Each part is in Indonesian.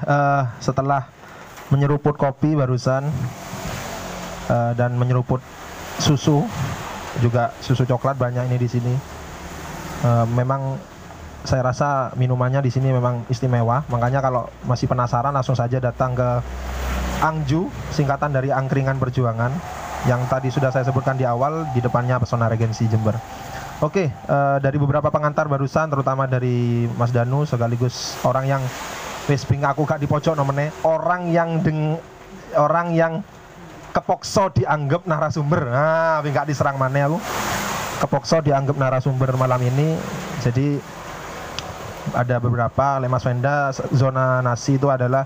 Uh, setelah menyeruput kopi barusan uh, dan menyeruput susu juga susu coklat banyak ini di sini. Uh, memang saya rasa minumannya di sini memang istimewa. Makanya kalau masih penasaran langsung saja datang ke Angju, singkatan dari Angkringan Perjuangan yang tadi sudah saya sebutkan di awal di depannya Pesona Regensi Jember. Oke, uh, dari beberapa pengantar barusan terutama dari Mas Danu sekaligus orang yang wis aku gak di pojok nomene orang yang deng orang yang kepokso dianggap narasumber. Nah gak diserang mana aku. Kepokso dianggap narasumber malam ini. Jadi ada beberapa lemas Wenda zona nasi itu adalah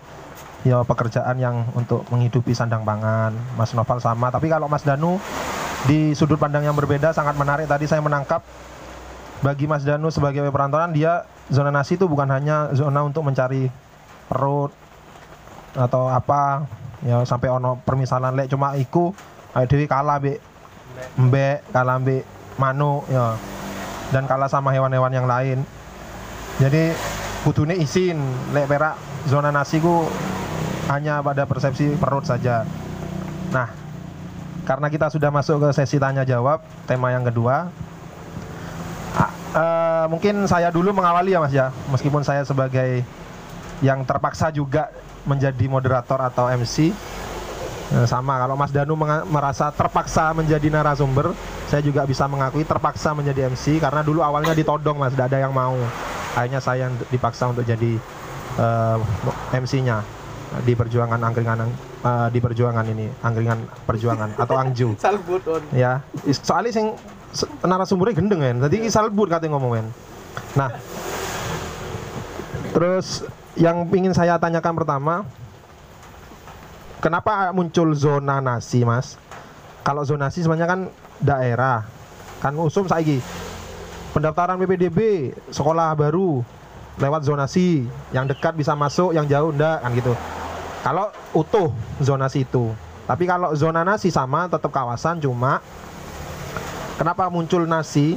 ya pekerjaan yang untuk menghidupi sandang pangan. Mas Noval sama. Tapi kalau Mas Danu di sudut pandang yang berbeda sangat menarik. Tadi saya menangkap bagi Mas Danu sebagai perantauan dia zona nasi itu bukan hanya zona untuk mencari perut atau apa ya sampai ono permisalan lek cuma iku ayo dewi kalah be mbek kalah be manu ya. Dan kalah sama hewan-hewan yang lain. Jadi kudune izin lek perak zona nasi ku hanya pada persepsi perut saja. Nah karena kita sudah masuk ke sesi tanya jawab tema yang kedua uh, mungkin saya dulu mengawali ya mas ya. Meskipun saya sebagai yang terpaksa juga menjadi moderator atau MC eh, sama kalau Mas Danu merasa terpaksa menjadi narasumber saya juga bisa mengakui terpaksa menjadi MC karena dulu awalnya ditodong Mas tidak ada yang mau. Akhirnya saya yang dipaksa untuk jadi uh, eh, MC-nya di perjuangan angkringan uh, di perjuangan ini angkringan perjuangan atau angju. Ya soalnya sing narasumbernya gendeng kan tadi salbut katanya ngomongin nah terus yang ingin saya tanyakan pertama, kenapa muncul zona nasi, Mas? Kalau zonasi sebenarnya kan daerah, kan usum saiki pendaftaran PPDB sekolah baru lewat zonasi, yang dekat bisa masuk, yang jauh enggak kan gitu. Kalau utuh zonasi itu, tapi kalau zona nasi sama tetap kawasan cuma kenapa muncul nasi?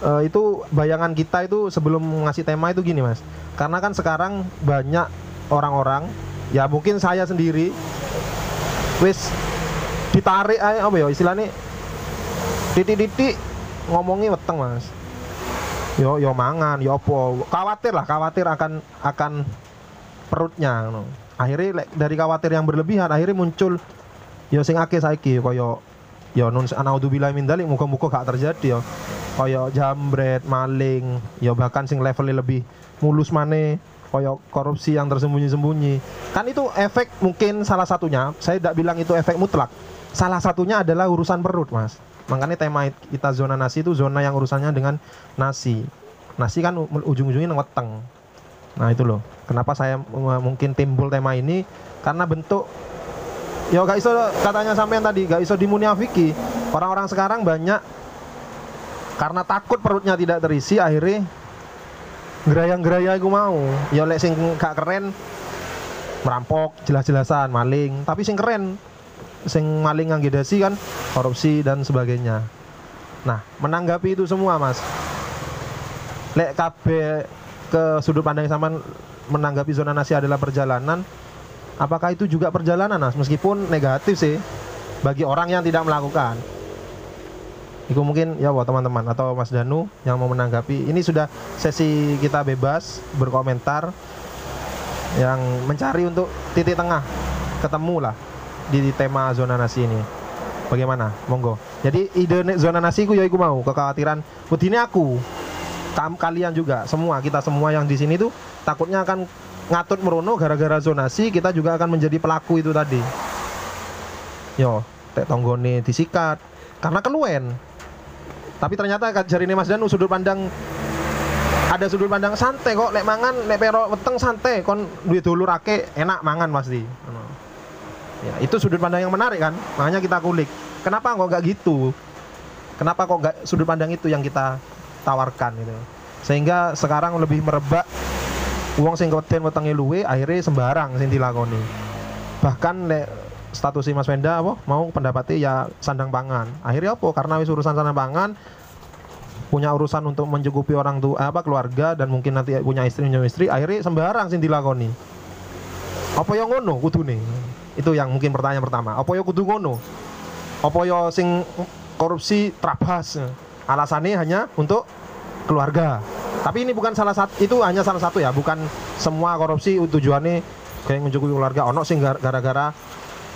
Uh, itu bayangan kita itu sebelum ngasih tema itu gini mas. Karena kan sekarang banyak orang-orang ya mungkin saya sendiri wis ditarik aja apa ya istilahnya? Titik-titik ngomongi weteng mas. Yo yo mangan yo apa khawatir lah khawatir akan akan perutnya no. akhirnya dari khawatir yang berlebihan akhirnya muncul yo sing akeh saiki koyo yo nun anaudzubillah min dalik muka-muka gak terjadi yo koyo jambret maling yo bahkan sing levelnya lebih mulus mana koyok korupsi yang tersembunyi-sembunyi. Kan itu efek mungkin salah satunya saya tidak bilang itu efek mutlak. Salah satunya adalah urusan perut mas. Makanya tema kita zona nasi itu zona yang urusannya dengan nasi. Nasi kan ujung-ujungnya weteng. Nah itu loh. Kenapa saya mungkin timbul tema ini? Karena bentuk ya gak iso katanya sampean tadi gak iso dimuniafiki. Orang-orang sekarang banyak karena takut perutnya tidak terisi akhirnya gerayang-gerayang aku mau. Ya lek sing gak keren merampok jelas-jelasan maling. Tapi sing keren sing maling dasi kan korupsi dan sebagainya. Nah menanggapi itu semua mas. Lek KB ke sudut pandang sama menanggapi zona nasi adalah perjalanan apakah itu juga perjalanan mas? Meskipun negatif sih bagi orang yang tidak melakukan itu mungkin ya buat teman-teman atau Mas Danu yang mau menanggapi. Ini sudah sesi kita bebas berkomentar yang mencari untuk titik tengah ketemu lah di tema zona nasi ini. Bagaimana? Monggo. Jadi ide zona nasi ku ya aku mau kekhawatiran ini aku kam kalian juga semua kita semua yang di sini tuh takutnya akan ngatut merono gara-gara zonasi kita juga akan menjadi pelaku itu tadi. Yo, tek tonggone disikat karena keluen tapi ternyata jari ini Mas Danu sudut pandang ada sudut pandang santai kok. Lek mangan lek pero weteng santai. Kon duit dulu rake enak mangan pasti ya itu sudut pandang yang menarik kan? Makanya kita kulik. Kenapa kok gak gitu? Kenapa kok gak sudut pandang itu yang kita tawarkan gitu? Sehingga sekarang lebih merebak uang sing koten wetengi luwe akhirnya sembarang sing dilakoni. Bahkan lek status si Mas Wenda apa? Mau pendapatnya ya sandang pangan. Akhirnya apa? Karena wis urusan sandang pangan punya urusan untuk mencukupi orang tua apa keluarga dan mungkin nanti punya istri punya istri akhirnya sembarang sing dilakoni. Apa yang ngono kudu nih itu yang mungkin pertanyaan pertama. Apa yang kudu ngono? Apa yang sing korupsi trabas? Alasannya hanya untuk keluarga. Tapi ini bukan salah satu itu hanya salah satu ya bukan semua korupsi tujuannya kayak mencukupi keluarga. Ono sing gar- gara-gara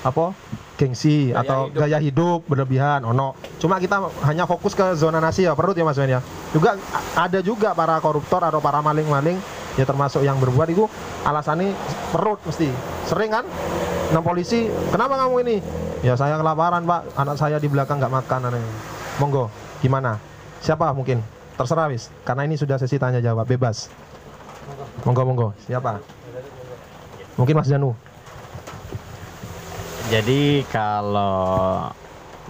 apa? Gengsi Gaya atau hidup. gaya hidup berlebihan ono. Cuma kita hanya fokus ke zona nasi ya perut ya mas Ben ya. Juga ada juga para koruptor atau para maling-maling ya termasuk yang berbuat itu alasannya perut mesti. Sering kan? Nang polisi kenapa kamu ini? Ya saya kelaparan pak. Anak saya di belakang nggak makan aneh. Monggo gimana? Siapa? Mungkin. Terserah wis. Karena ini sudah sesi tanya jawab bebas. Monggo monggo. Siapa? Mungkin mas Janu Jadi kalau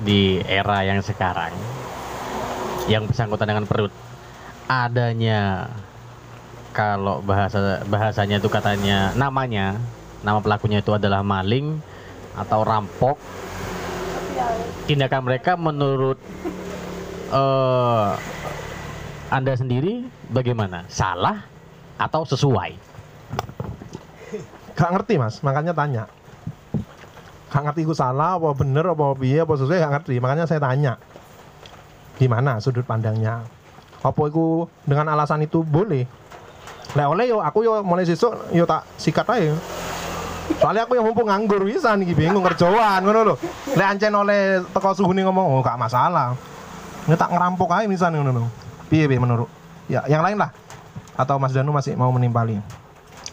di era yang sekarang yang bersangkutan dengan perut adanya kalau bahasa bahasanya itu katanya namanya nama pelakunya itu adalah maling atau rampok tindakan mereka menurut eh, anda sendiri bagaimana? Salah atau sesuai? Gak ngerti mas. Makanya tanya gak ngerti ku salah apa bener apa piye apa sesuai gak ngerti. Makanya saya tanya gimana sudut pandangnya? Apa itu dengan alasan itu boleh? Lah oleh yo aku yo mulai sesuk yo tak sikat aja soalnya aku yang mumpung nganggur bisa nih bingung kerjaan ngono lho. Lek ancen oleh teko suhune ngomong oh gak masalah. Ini tak ngerampok aja misalnya ngono lho. Piye piye menurut? Ya yang lain lah. Atau Mas Danu masih mau menimpali.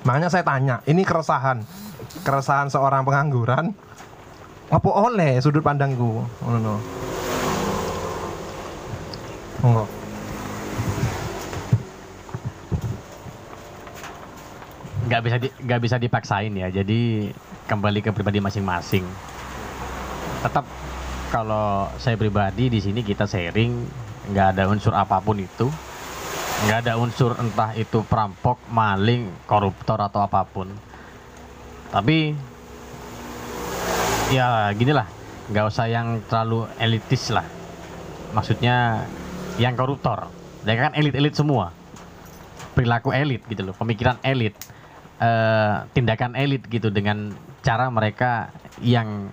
Makanya saya tanya ini keresahan. Keresahan seorang pengangguran apa oleh sudut pandangku ngono. Monggo. nggak bisa di, nggak bisa dipaksain ya. Jadi kembali ke pribadi masing-masing. Tetap kalau saya pribadi di sini kita sharing. Nggak ada unsur apa pun itu. Nggak ada unsur entah itu perampok maling koruptor atau apa pun. Tapi ya ginilah. Nggak usah yang terlalu elitis lah. Maksudnya yang koruptor. Mereka kan elit-elit semua. Perilaku elit gitu loh. Pemikiran elit. Eh, tindakan elit gitu dengan cara mereka yang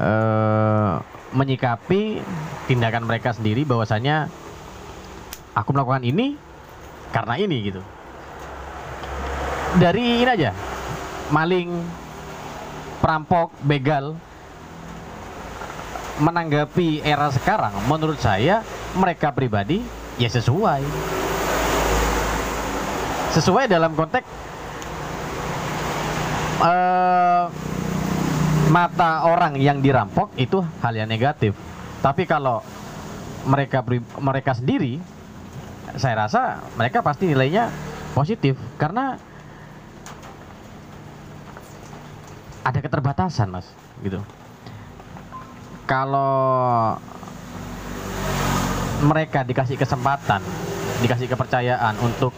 eh, menyikapi tindakan mereka sendiri bahwasanya aku melakukan ini karena ini gitu. Dari ini aja. Maling perampok begal menanggapi era sekarang menurut saya mereka pribadi ya sesuai sesuai dalam konteks eh, mata orang yang dirampok itu hal yang negatif. Tapi kalau mereka mereka sendiri, saya rasa mereka pasti nilainya positif karena ada keterbatasan, mas, gitu. Kalau mereka dikasih kesempatan, dikasih kepercayaan untuk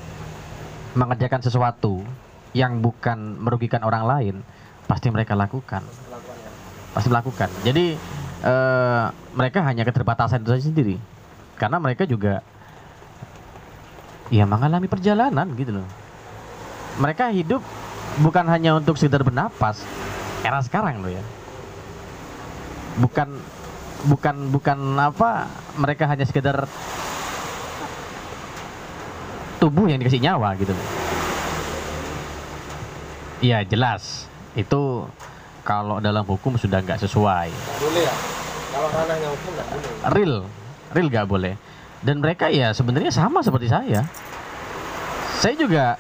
mengerjakan sesuatu yang bukan merugikan orang lain, pasti mereka lakukan. Pasti melakukan. Jadi eh, mereka hanya keterbatasan itu sendiri, karena mereka juga ya mengalami perjalanan gitu loh. Mereka hidup bukan hanya untuk sekedar bernapas, era sekarang loh ya. Bukan bukan bukan apa mereka hanya sekedar tubuh yang dikasih nyawa gitu loh. Iya jelas itu kalau dalam hukum sudah nggak sesuai. boleh ya kalau ranahnya hukum nggak boleh Real, real nggak boleh. Dan mereka ya sebenarnya sama seperti saya. Saya juga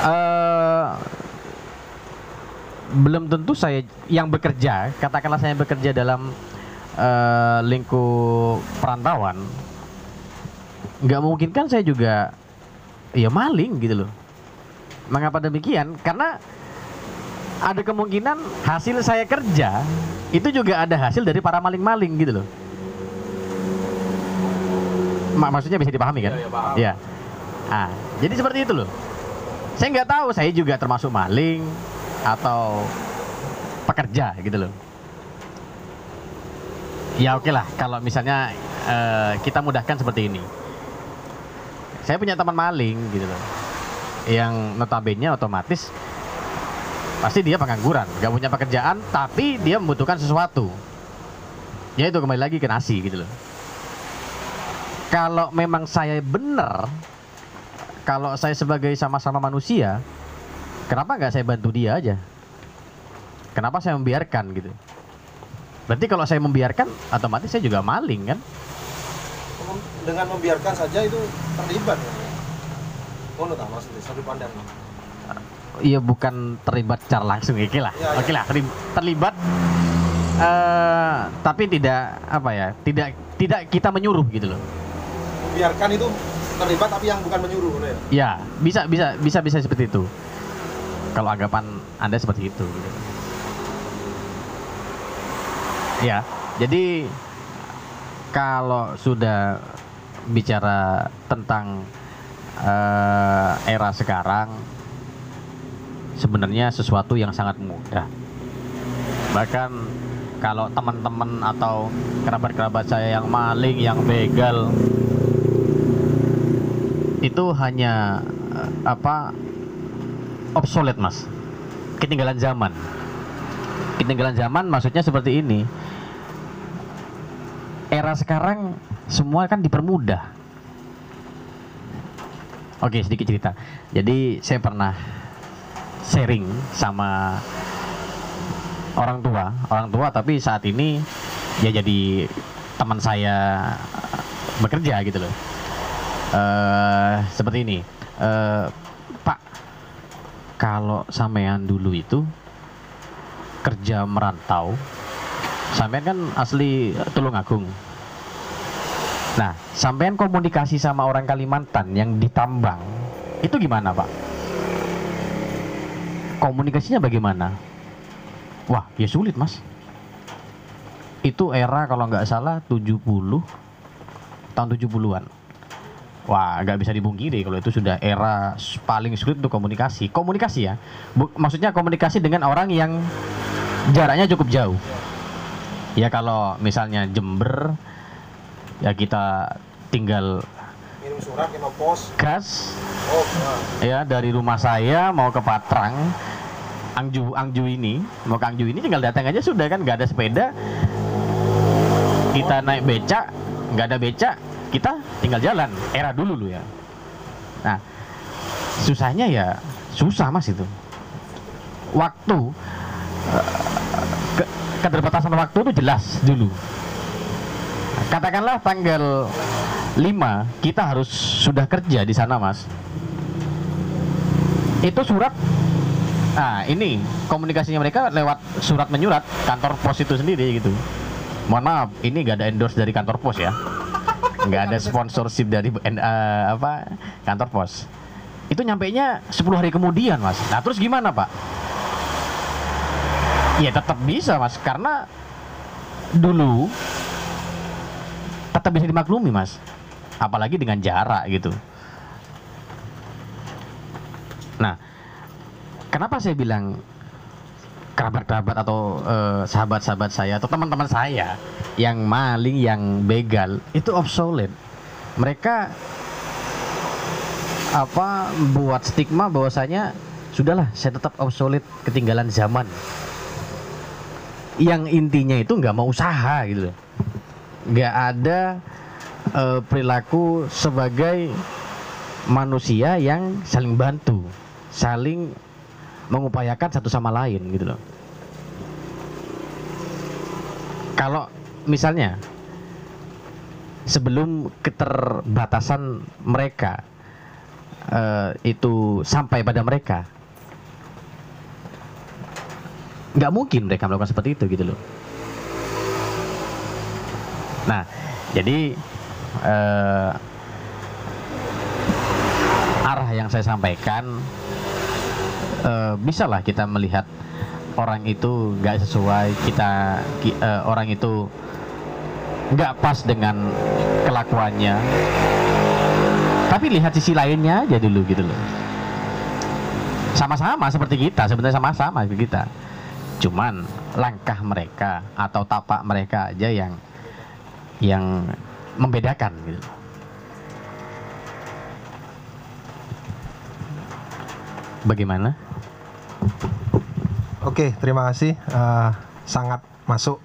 eh belum tentu saya yang bekerja, katakanlah saya bekerja dalam eh, lingkup perantauan, nggak mungkin kan saya juga ya maling gitu loh. Mengapa demikian? Karena ada kemungkinan hasil saya kerja itu juga ada hasil dari para maling-maling gitu loh. Ma- maksudnya bisa dipahami kan? Iya, iya, paham. Iya. Ah, jadi seperti itu loh. Saya nggak tahu saya juga termasuk maling atau pekerja gitu loh. Ya oke lah kalau misalnya eh, kita mudahkan seperti ini. Saya punya teman maling gitu loh. Yang notabene otomatis pasti dia pengangguran, nggak punya pekerjaan, tapi dia membutuhkan sesuatu. Ya itu kembali lagi ke nasi gitu loh. Kalau memang saya benar, kalau saya sebagai sama-sama manusia, kenapa nggak saya bantu dia aja? Kenapa saya membiarkan gitu? Berarti kalau saya membiarkan, otomatis saya juga maling kan? dengan membiarkan saja itu terlibat ya. Ngono tak maksudnya satu pandang. Iya bukan terlibat secara langsung oke lah, Ya, ya. oke lah terli- terlibat, eh tapi tidak apa ya, tidak tidak kita menyuruh gitu loh. Membiarkan itu terlibat tapi yang bukan menyuruh ya. Ya bisa bisa bisa bisa seperti itu. Kalau anggapan anda seperti itu. Gitu. Ya jadi kalau sudah bicara tentang eh, era sekarang sebenarnya sesuatu yang sangat mudah. Bahkan kalau teman-teman atau kerabat-kerabat saya yang maling, yang begal itu hanya eh, apa obsolete, Mas. Ketinggalan zaman. Ketinggalan zaman maksudnya seperti ini. Era sekarang semua kan dipermudah. Oke, sedikit cerita. Jadi saya pernah sharing sama orang tua, orang tua tapi saat ini ya jadi teman saya bekerja gitu loh. eh seperti ini, Pak, kalau sampean dulu itu kerja merantau, sampean kan asli Tulungagung. Nah, sampean komunikasi sama orang Kalimantan yang ditambang, itu gimana Pak? Komunikasinya bagaimana? Wah, ya sulit mas. Itu era kalau nggak salah 70 tahun 70-an. Wah, nggak bisa dipungkiri kalau itu sudah era paling sulit untuk komunikasi. Komunikasi ya, Bu- maksudnya komunikasi dengan orang yang jaraknya cukup jauh. Ya kalau misalnya Jember, ya kita tinggal surat pos. gas Oh, nah. ya dari rumah saya mau ke Patrang Angju Angju ini mau ke Angju ini tinggal datang aja sudah kan nggak ada sepeda kita naik becak nggak ada becak kita tinggal jalan era dulu lu ya. Nah susahnya ya susah mas itu. Waktu eh, ke, keterbatasan waktu itu jelas dulu. Katakanlah tanggal 5 kita harus sudah kerja di sana mas. Itu surat nah ini komunikasinya mereka lewat surat menyurat kantor pos itu sendiri gitu. Mohon maaf ini gak ada endorse dari kantor pos ya nggak ada sponsorship dari eh, apa kantor pos. Itu nyampe nya 10 hari kemudian mas. Nah terus gimana pak? Ya tetap bisa mas karena dulu tetap bisa dimaklumi mas. Apalagi dengan jarak gitu. Nah kenapa saya bilang kerabat-kerabat atau eh, sahabat-sahabat saya atau teman-teman saya yang maling yang begal itu obsolete. Mereka apa buat stigma bahwasanya sudahlah saya tetap obsolete ketinggalan zaman. Yang intinya itu nggak mau usaha gitu. Nggak ada eh, perilaku sebagai manusia yang saling bantu saling mengupayakan satu sama lain gitu loh. Kalau misalnya sebelum keterbatasan mereka eh, itu sampai pada mereka nggak mungkin mereka melakukan seperti itu gitu loh. Nah jadi eh, arah yang saya sampaikan eh, bisalah kita melihat orang itu nggak sesuai kita ki- eh, orang itu nggak pas dengan kelakuannya tapi lihat sisi lainnya aja dulu gitu loh sama-sama seperti kita sebenarnya sama-sama seperti kita cuman langkah mereka atau tapak mereka aja yang yang membedakan gitu. Bagaimana? Oke, terima kasih. Eh, sangat masuk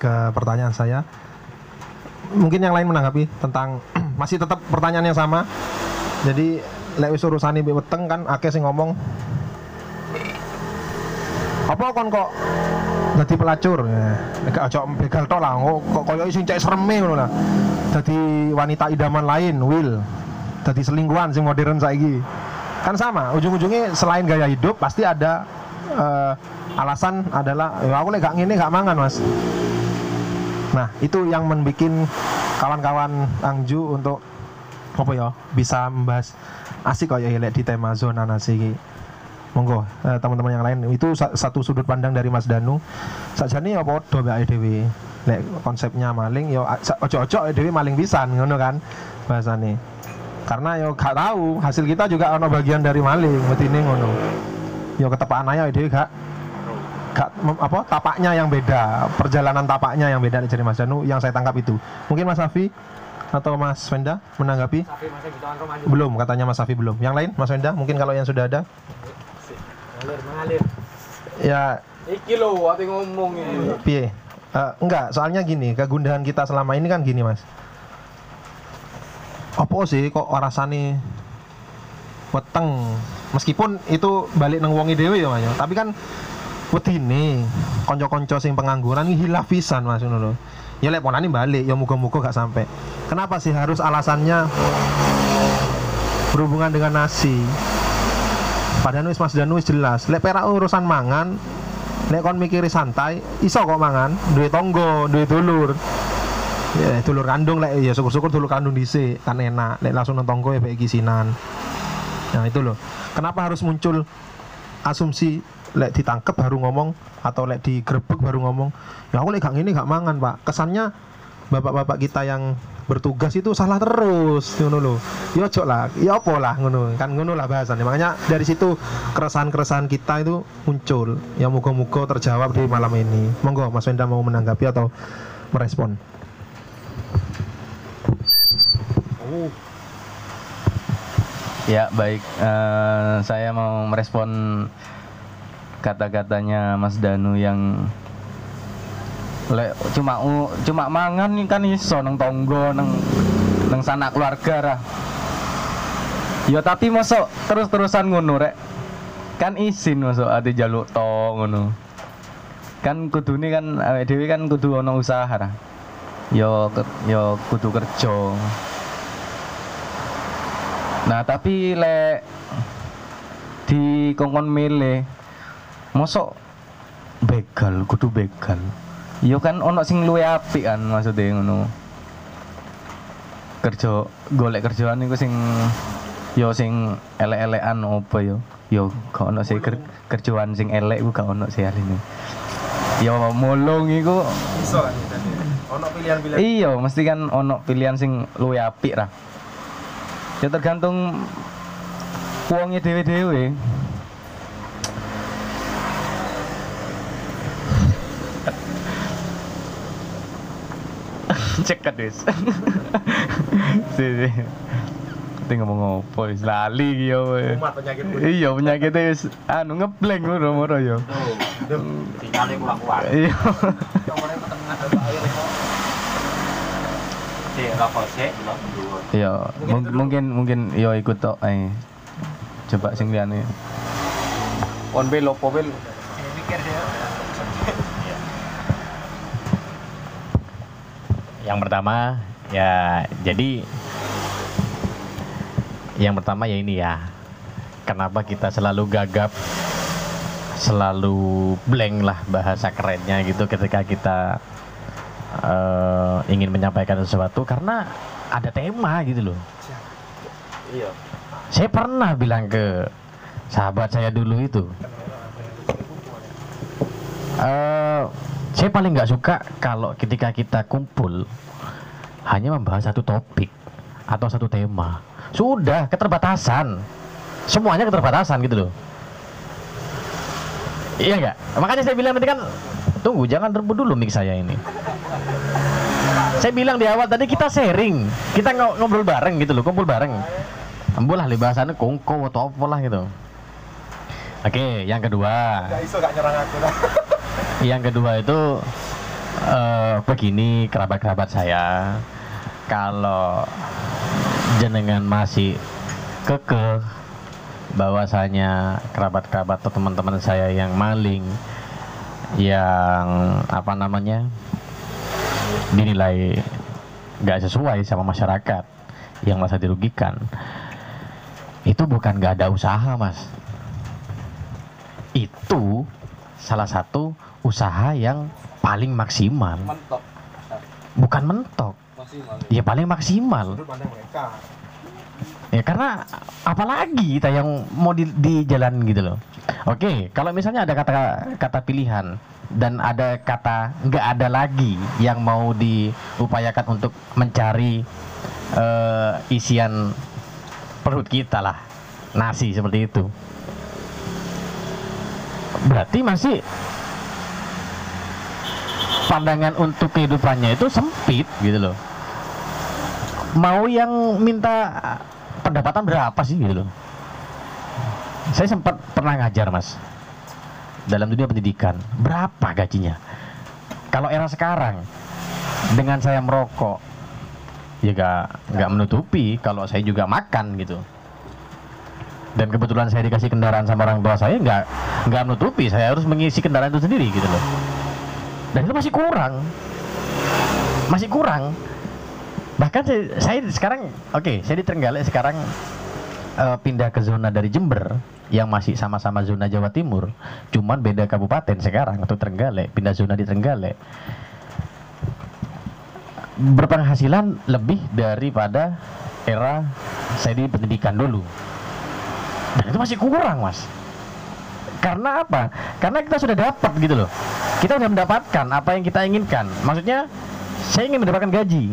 ke pertanyaan saya. Mungkin yang lain menanggapi tentang masih tetap pertanyaan yang sama. Jadi lek wis weteng kan akeh sing ngomong apa kon kok dadi pelacur ya nek aja begal tok lah kok koyo sing cek sereme ngono lah dadi wanita idaman lain will dadi selingkuhan sing modern saiki kan sama ujung-ujungnya selain gaya hidup pasti ada eh, alasan adalah ya aku lek gak ngene gak mangan mas. Nah itu yang membuat kawan-kawan Angju untuk apa ya bisa membahas asik kok ya di tema zona nasi monggo eh, teman-teman yang lain. Itu sa- satu sudut pandang dari Mas Danu. Sajane ya padha mbek dhewe? Lek konsepnya maling ya a- sa- ojo-ojo dhewe maling pisan ngono kan bahasane. Karena yo gak tahu hasil kita juga ono bagian dari maling metine ngono. Yo ketepaan aja dhewe gak gak apa tapaknya yang beda perjalanan tapaknya yang beda dari Mas Danu yang saya tangkap itu. Mungkin Mas Safi atau Mas Wenda menanggapi? Belum katanya Mas Safi belum. Yang lain Mas Wenda mungkin kalau yang sudah ada? Mengalir, mengalir. ya. Iki lho, ati ngomong ini. piye? Eh, enggak soalnya gini kegundahan kita selama ini kan gini Mas. Apa sih kok rasane weteng? Meskipun itu balik nang wongi dhewe ya Mas ya. tapi kan wedine konco-konco sing pengangguran ini hilaf pisan Mas lho. Ya lek ponane balik ya muga-muga gak sampai kenapa sih harus alasannya berhubungan dengan nasi? Padahal wis Mas Danu wis jelas. Lek perak urusan mangan lek kon mikiri santai iso kok mangan. Duwe tonggo duwe dulur. Ya dulur kandung lek ya syukur-syukur dulur kandung dhisik kan enak. Lek langsung nang tonggo ya baik kisinan nah itu loh kenapa harus muncul asumsi lek ditangkep baru ngomong atau lek digrebek baru ngomong. Ya aku lek gak ngene gak mangan pak. Kesannya bapak-bapak kita yang bertugas itu salah terus ngono lho. Ya ojo lah ya apa lah ngono. Kan ngono lah bahasannya. Makanya dari situ keresahan-keresahan kita itu muncul. Ya moga-moga terjawab di malam ini. Monggo Mas Wenda mau menanggapi atau merespon? Ya baik, Eh, saya mau merespon kata-katanya Mas Danu yang lek cuma cuma mangan kan iso nang tonggo nang nang sanak keluarga ra. Ya tapi masuk terus-terusan ngono rek. Kan izin masuk ade jaluk to ngono. Kan kudune kan awake dhewe kan kudu ana usaha ra. Yo yo kudu kerja. Nah tapi lek di kongkon milih mosok begal kudu begal yo kan ono sing luwe apik kan maksudnya ngono kerja golek kerjaan iku sing yo sing elek-elekan apa yo yo gak ono sih ker, kerjaan sing elek iku gak ono sih hari ini yo mulung iku Iso kan. Ono pilihan-pilihan. Iya, mesti kan ono pilihan sing luwih apik lah. Ya tergantung wonge dhewe-dhewe. Ceket wis. Si si. Kita ngomong apa wis lali iki yo. Umat penyakit. Iya, penyakitnya wis anu ngeblank moro-moro yo. Sinyalnya kurang kuat. Iya. Dulu. Iya, mung- mungkin mungkin yo ikut tok ae. Coba sing liyane. On bel opo bel. Yang pertama ya jadi yang pertama ya ini ya. Kenapa kita selalu gagap selalu blank lah bahasa kerennya gitu ketika kita eh, ingin menyampaikan sesuatu karena ada tema gitu loh. Iya. Saya pernah bilang ke sahabat saya dulu itu, eh saya paling nggak suka kalau ketika kita kumpul hanya membahas satu topik atau satu tema. Sudah keterbatasan, semuanya keterbatasan gitu loh. Iya nggak? Makanya saya bilang tadi kan, tunggu jangan rebut dulu mic saya ini. Saya bilang di awal tadi kita sharing, kita ngo- ngobrol bareng gitu loh, kumpul bareng. Ambil lah bahasannya kongko atau apa lah gitu. Oke, yang kedua. Yang kedua itu eh, begini kerabat-kerabat saya, kalau jenengan masih kekeh bahwasanya kerabat-kerabat atau teman-teman saya yang maling, yang apa namanya dinilai nggak sesuai sama masyarakat, yang merasa dirugikan, itu bukan nggak ada usaha mas, itu salah satu usaha yang paling maksimal. Mentok. Bukan mentok. Maksimal. Ya paling maksimal. Ya karena apalagi kita yang mau di, di jalan gitu loh. Oke kalau misalnya ada kata kata pilihan dan ada kata nggak ada lagi yang mau diupayakan untuk mencari eh, isian perut kita lah. Nasi seperti itu berarti masih pandangan untuk kehidupannya itu sempit gitu loh. Mau yang minta pendapatan berapa sih gitu loh? Saya sempat pernah ngajar mas dalam dunia pendidikan. Berapa gajinya? Kalau era sekarang dengan saya merokok ya gak, nggak menutupi kalau saya juga makan gitu. Dan kebetulan saya dikasih kendaraan sama orang tua saya nggak nggak menutupi saya harus mengisi kendaraan itu sendiri gitu loh. Dan itu masih kurang. Masih kurang. Bahkan saya, saya sekarang oke saya di Trenggalek sekarang eh, pindah ke zona dari Jember yang masih sama-sama zona Jawa Timur. Cuman beda kabupaten sekarang atau Trenggalek pindah zona di Trenggalek. Berpenghasilan lebih daripada era saya di pendidikan dulu. Dan itu masih kurang mas karena apa? Karena kita sudah dapat gitu loh. Kita sudah mendapatkan apa yang kita inginkan. Maksudnya saya ingin mendapatkan gaji.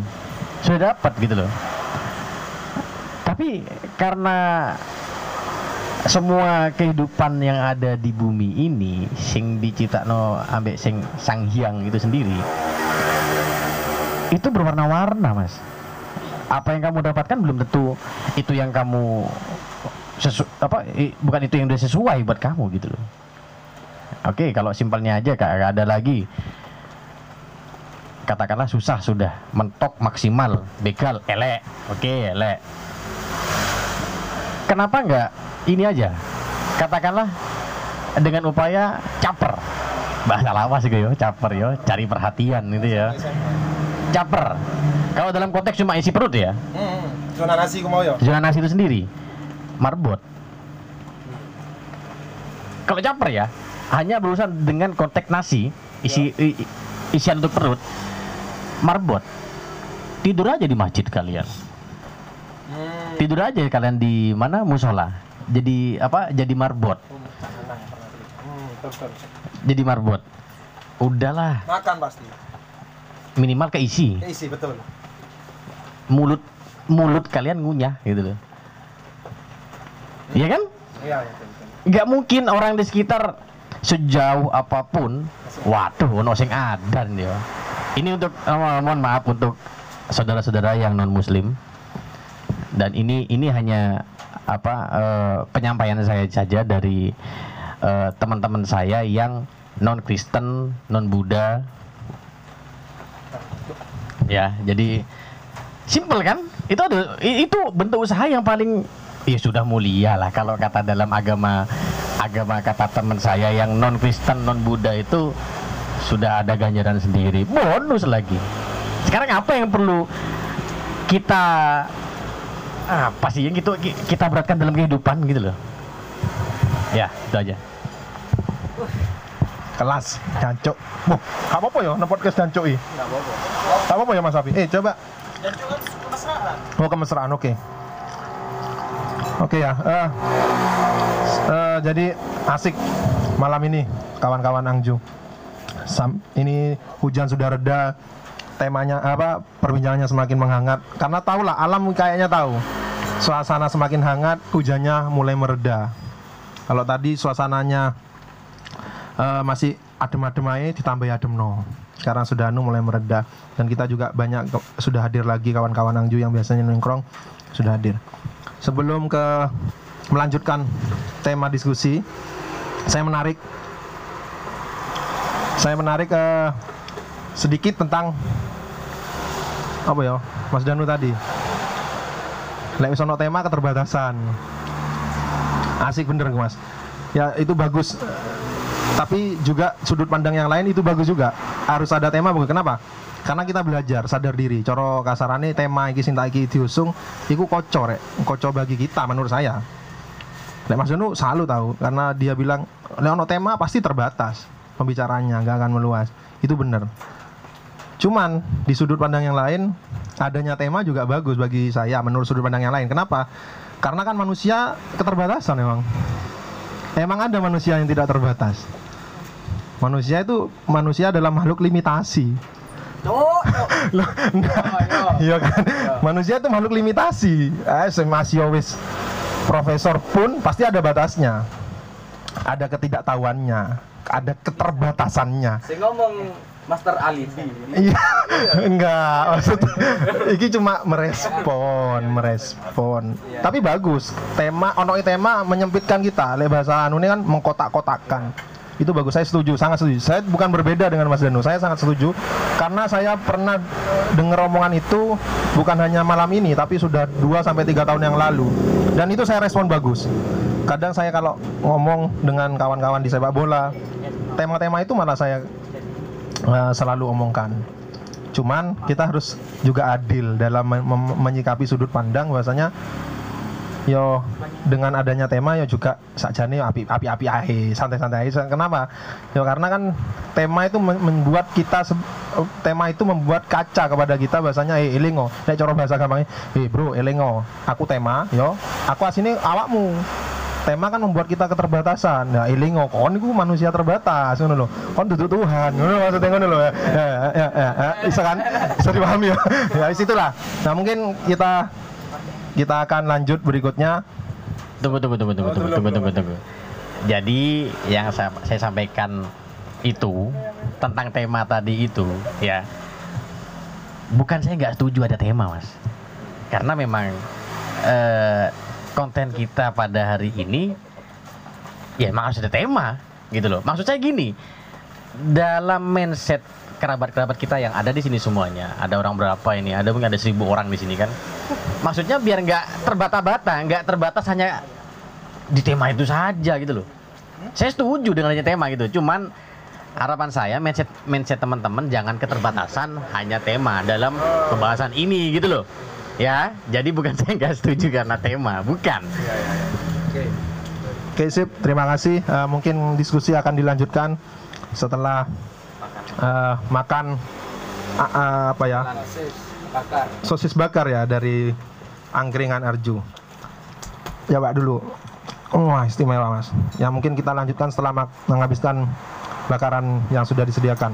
Sudah dapat gitu loh. Tapi karena semua kehidupan yang ada di bumi ini sing diciptakno ambek sing sang hyang itu sendiri itu berwarna-warna mas. Apa yang kamu dapatkan belum tentu itu yang kamu sesu, apa i- bukan itu yang udah sesuai buat kamu gitu loh. Oke kalau simpelnya aja kak ada lagi. Katakanlah susah sudah mentok maksimal begal elek. Oke elek. Kenapa enggak ini aja? Katakanlah dengan upaya caper. Bahasa lawas gitu yo caper yo cari perhatian gitu ya. Caper. Kalau dalam konteks cuma isi perut ya. Hmm, zona nasi mau ya. zona nasi itu sendiri marbot. Kalau caper ya hanya berurusan dengan konteks nasi isi i- isian untuk perut marbot. Tidur aja di masjid kalian. Hmm. tidur aja kalian di mana? Musola. Jadi apa? Jadi marbot. Hmm, betul, betul. jadi marbot. Udahlah. Makan pasti. minimal keisi Isi betul. mulut mulut kalian ngunyah gitu loh iya kan? Iya, iya, nggak mungkin orang di sekitar sejauh apa pun waduh ono sing adan ya. Ini untuk eh, mohon maaf untuk saudara-saudara yang non muslim dan ini ini hanya apa eh, penyampaian saya saja dari eh, teman-teman saya yang non Kristen non Buddha ya jadi simple kan? Itu ada itu bentuk usaha yang paling ya sudah mulia lah kalau kata dalam agama agama kata teman saya yang non Kristen non Buddha itu sudah ada ganjaran sendiri bonus lagi sekarang apa yang perlu kita apa sih yang itu ki- kita beratkan dalam kehidupan gitu loh ya itu aja Kelas jancuk. Boh, gak apa-apa ya nang podcast jancuk iki. nggak apa-apa Gak apa-apa ya Mas Afi. Eh, coba. dan juga kemesraan Oh, kemesraan, oke. Oke ya. eh, eh, jadi asik malam ini kawan-kawan Angju. Sam, ini hujan sudah reda, temanya apa perbincangannya semakin menghangat karena tahulah alam kayaknya tahu suasana semakin hangat hujannya mulai mereda kalau tadi suasananya eh, masih adem-adem aja ditambah adem no sekarang sudah anu mulai mereda dan kita juga banyak sudah hadir lagi kawan-kawan Angju yang biasanya nongkrong sudah hadir. Sebelum ke melanjutkan tema diskusi, saya menarik saya menarik eh, sedikit tentang apa ya Mas Danu tadi. Lek ono tema keterbatasan. Asik bener mas. Ya itu bagus. Tapi juga sudut pandang yang lain itu bagus juga. Harus ada tema bagus kenapa karena kita belajar sadar diri coro kasarane tema iki sinta iki diusung iku koco rek koco bagi kita menurut saya Lek Mas Danu selalu tahu karena dia bilang lek ono tema pasti terbatas pembicaranya nggak akan meluas itu bener Cuman di sudut pandang yang lain adanya tema juga bagus bagi saya menurut sudut pandang yang lain. Kenapa? Karena kan manusia keterbatasan emang. Emang ada manusia yang tidak terbatas. Manusia itu manusia adalah makhluk limitasi. Loh, enggak. Iya kan? Manusia itu makhluk limitasi. Eh, masih wis profesor pun pasti ada batasnya. Ada ketidaktahuannya, ada keterbatasannya. Saya ngomong Master Alibi. Iya, enggak maksud iki cuma merespon, merespon. Tapi bagus. Tema ono tema menyempitkan kita. Le bahasa anu ini kan mengkotak-kotakkan. Itu bagus, saya setuju, sangat setuju. Saya bukan berbeda dengan Mas Danu, saya sangat setuju karena saya pernah dengar omongan itu bukan hanya malam ini tapi sudah 2 sampai 3 tahun yang lalu. Dan itu saya respon bagus. Kadang saya kalau ngomong dengan kawan-kawan di sepak bola, tema-tema itu malah saya eh, selalu omongkan. Cuman kita harus juga adil dalam menyikapi sudut pandang bahwasanya yo dengan adanya tema yo juga sakjane api api api ae santai-santai ae. Kenapa? Yo karena kan tema itu membuat kita tema itu membuat kaca kepada kita bahasanya eh elingo. Nek cara bahasa gampangnya, eh bro elingo, aku tema yo, aku asine awakmu. Tema kan membuat kita keterbatasan. Nah, elingo kon iku manusia terbatas ngono lho. Kon duduk Tuhan. Ngono maksudnya ngono lho ya. Ya ya ya. ya. Bisa kan? Bisa dipahami ya. Ya situlah. Nah, mungkin kita kita akan lanjut berikutnya. Tunggu, tunggu, tunggu, tunggu, tunggu, tunggu, tunggu, tunggu. Jadi yang saya, saya sampaikan itu tentang tema tadi itu, ya, bukan saya nggak setuju ada tema, mas. Karena memang eh, konten kita pada hari ini, ya emang harus ada tema, gitu loh. Maksud saya gini, dalam mindset kerabat-kerabat kita yang ada di sini semuanya, ada orang berapa ini? Ada mungkin ada seribu orang di sini kan? Maksudnya biar nggak terbata-bata, nggak terbatas hanya di tema itu saja gitu loh. Saya setuju dengan adanya tema gitu. Cuman harapan saya mindset mindset teman-teman jangan keterbatasan hanya tema dalam pembahasan ini gitu loh. Ya, jadi bukan saya nggak setuju karena tema, bukan. Oke, sip. Terima kasih. Eh, mungkin diskusi akan dilanjutkan setelah eh, makan a- a- apa ya? Sosis bakar ya dari angkringan Arju. Ya, Pak dulu. Wah, istimewa, Mas. Ya mungkin kita lanjutkan setelah menghabiskan bakaran yang sudah disediakan.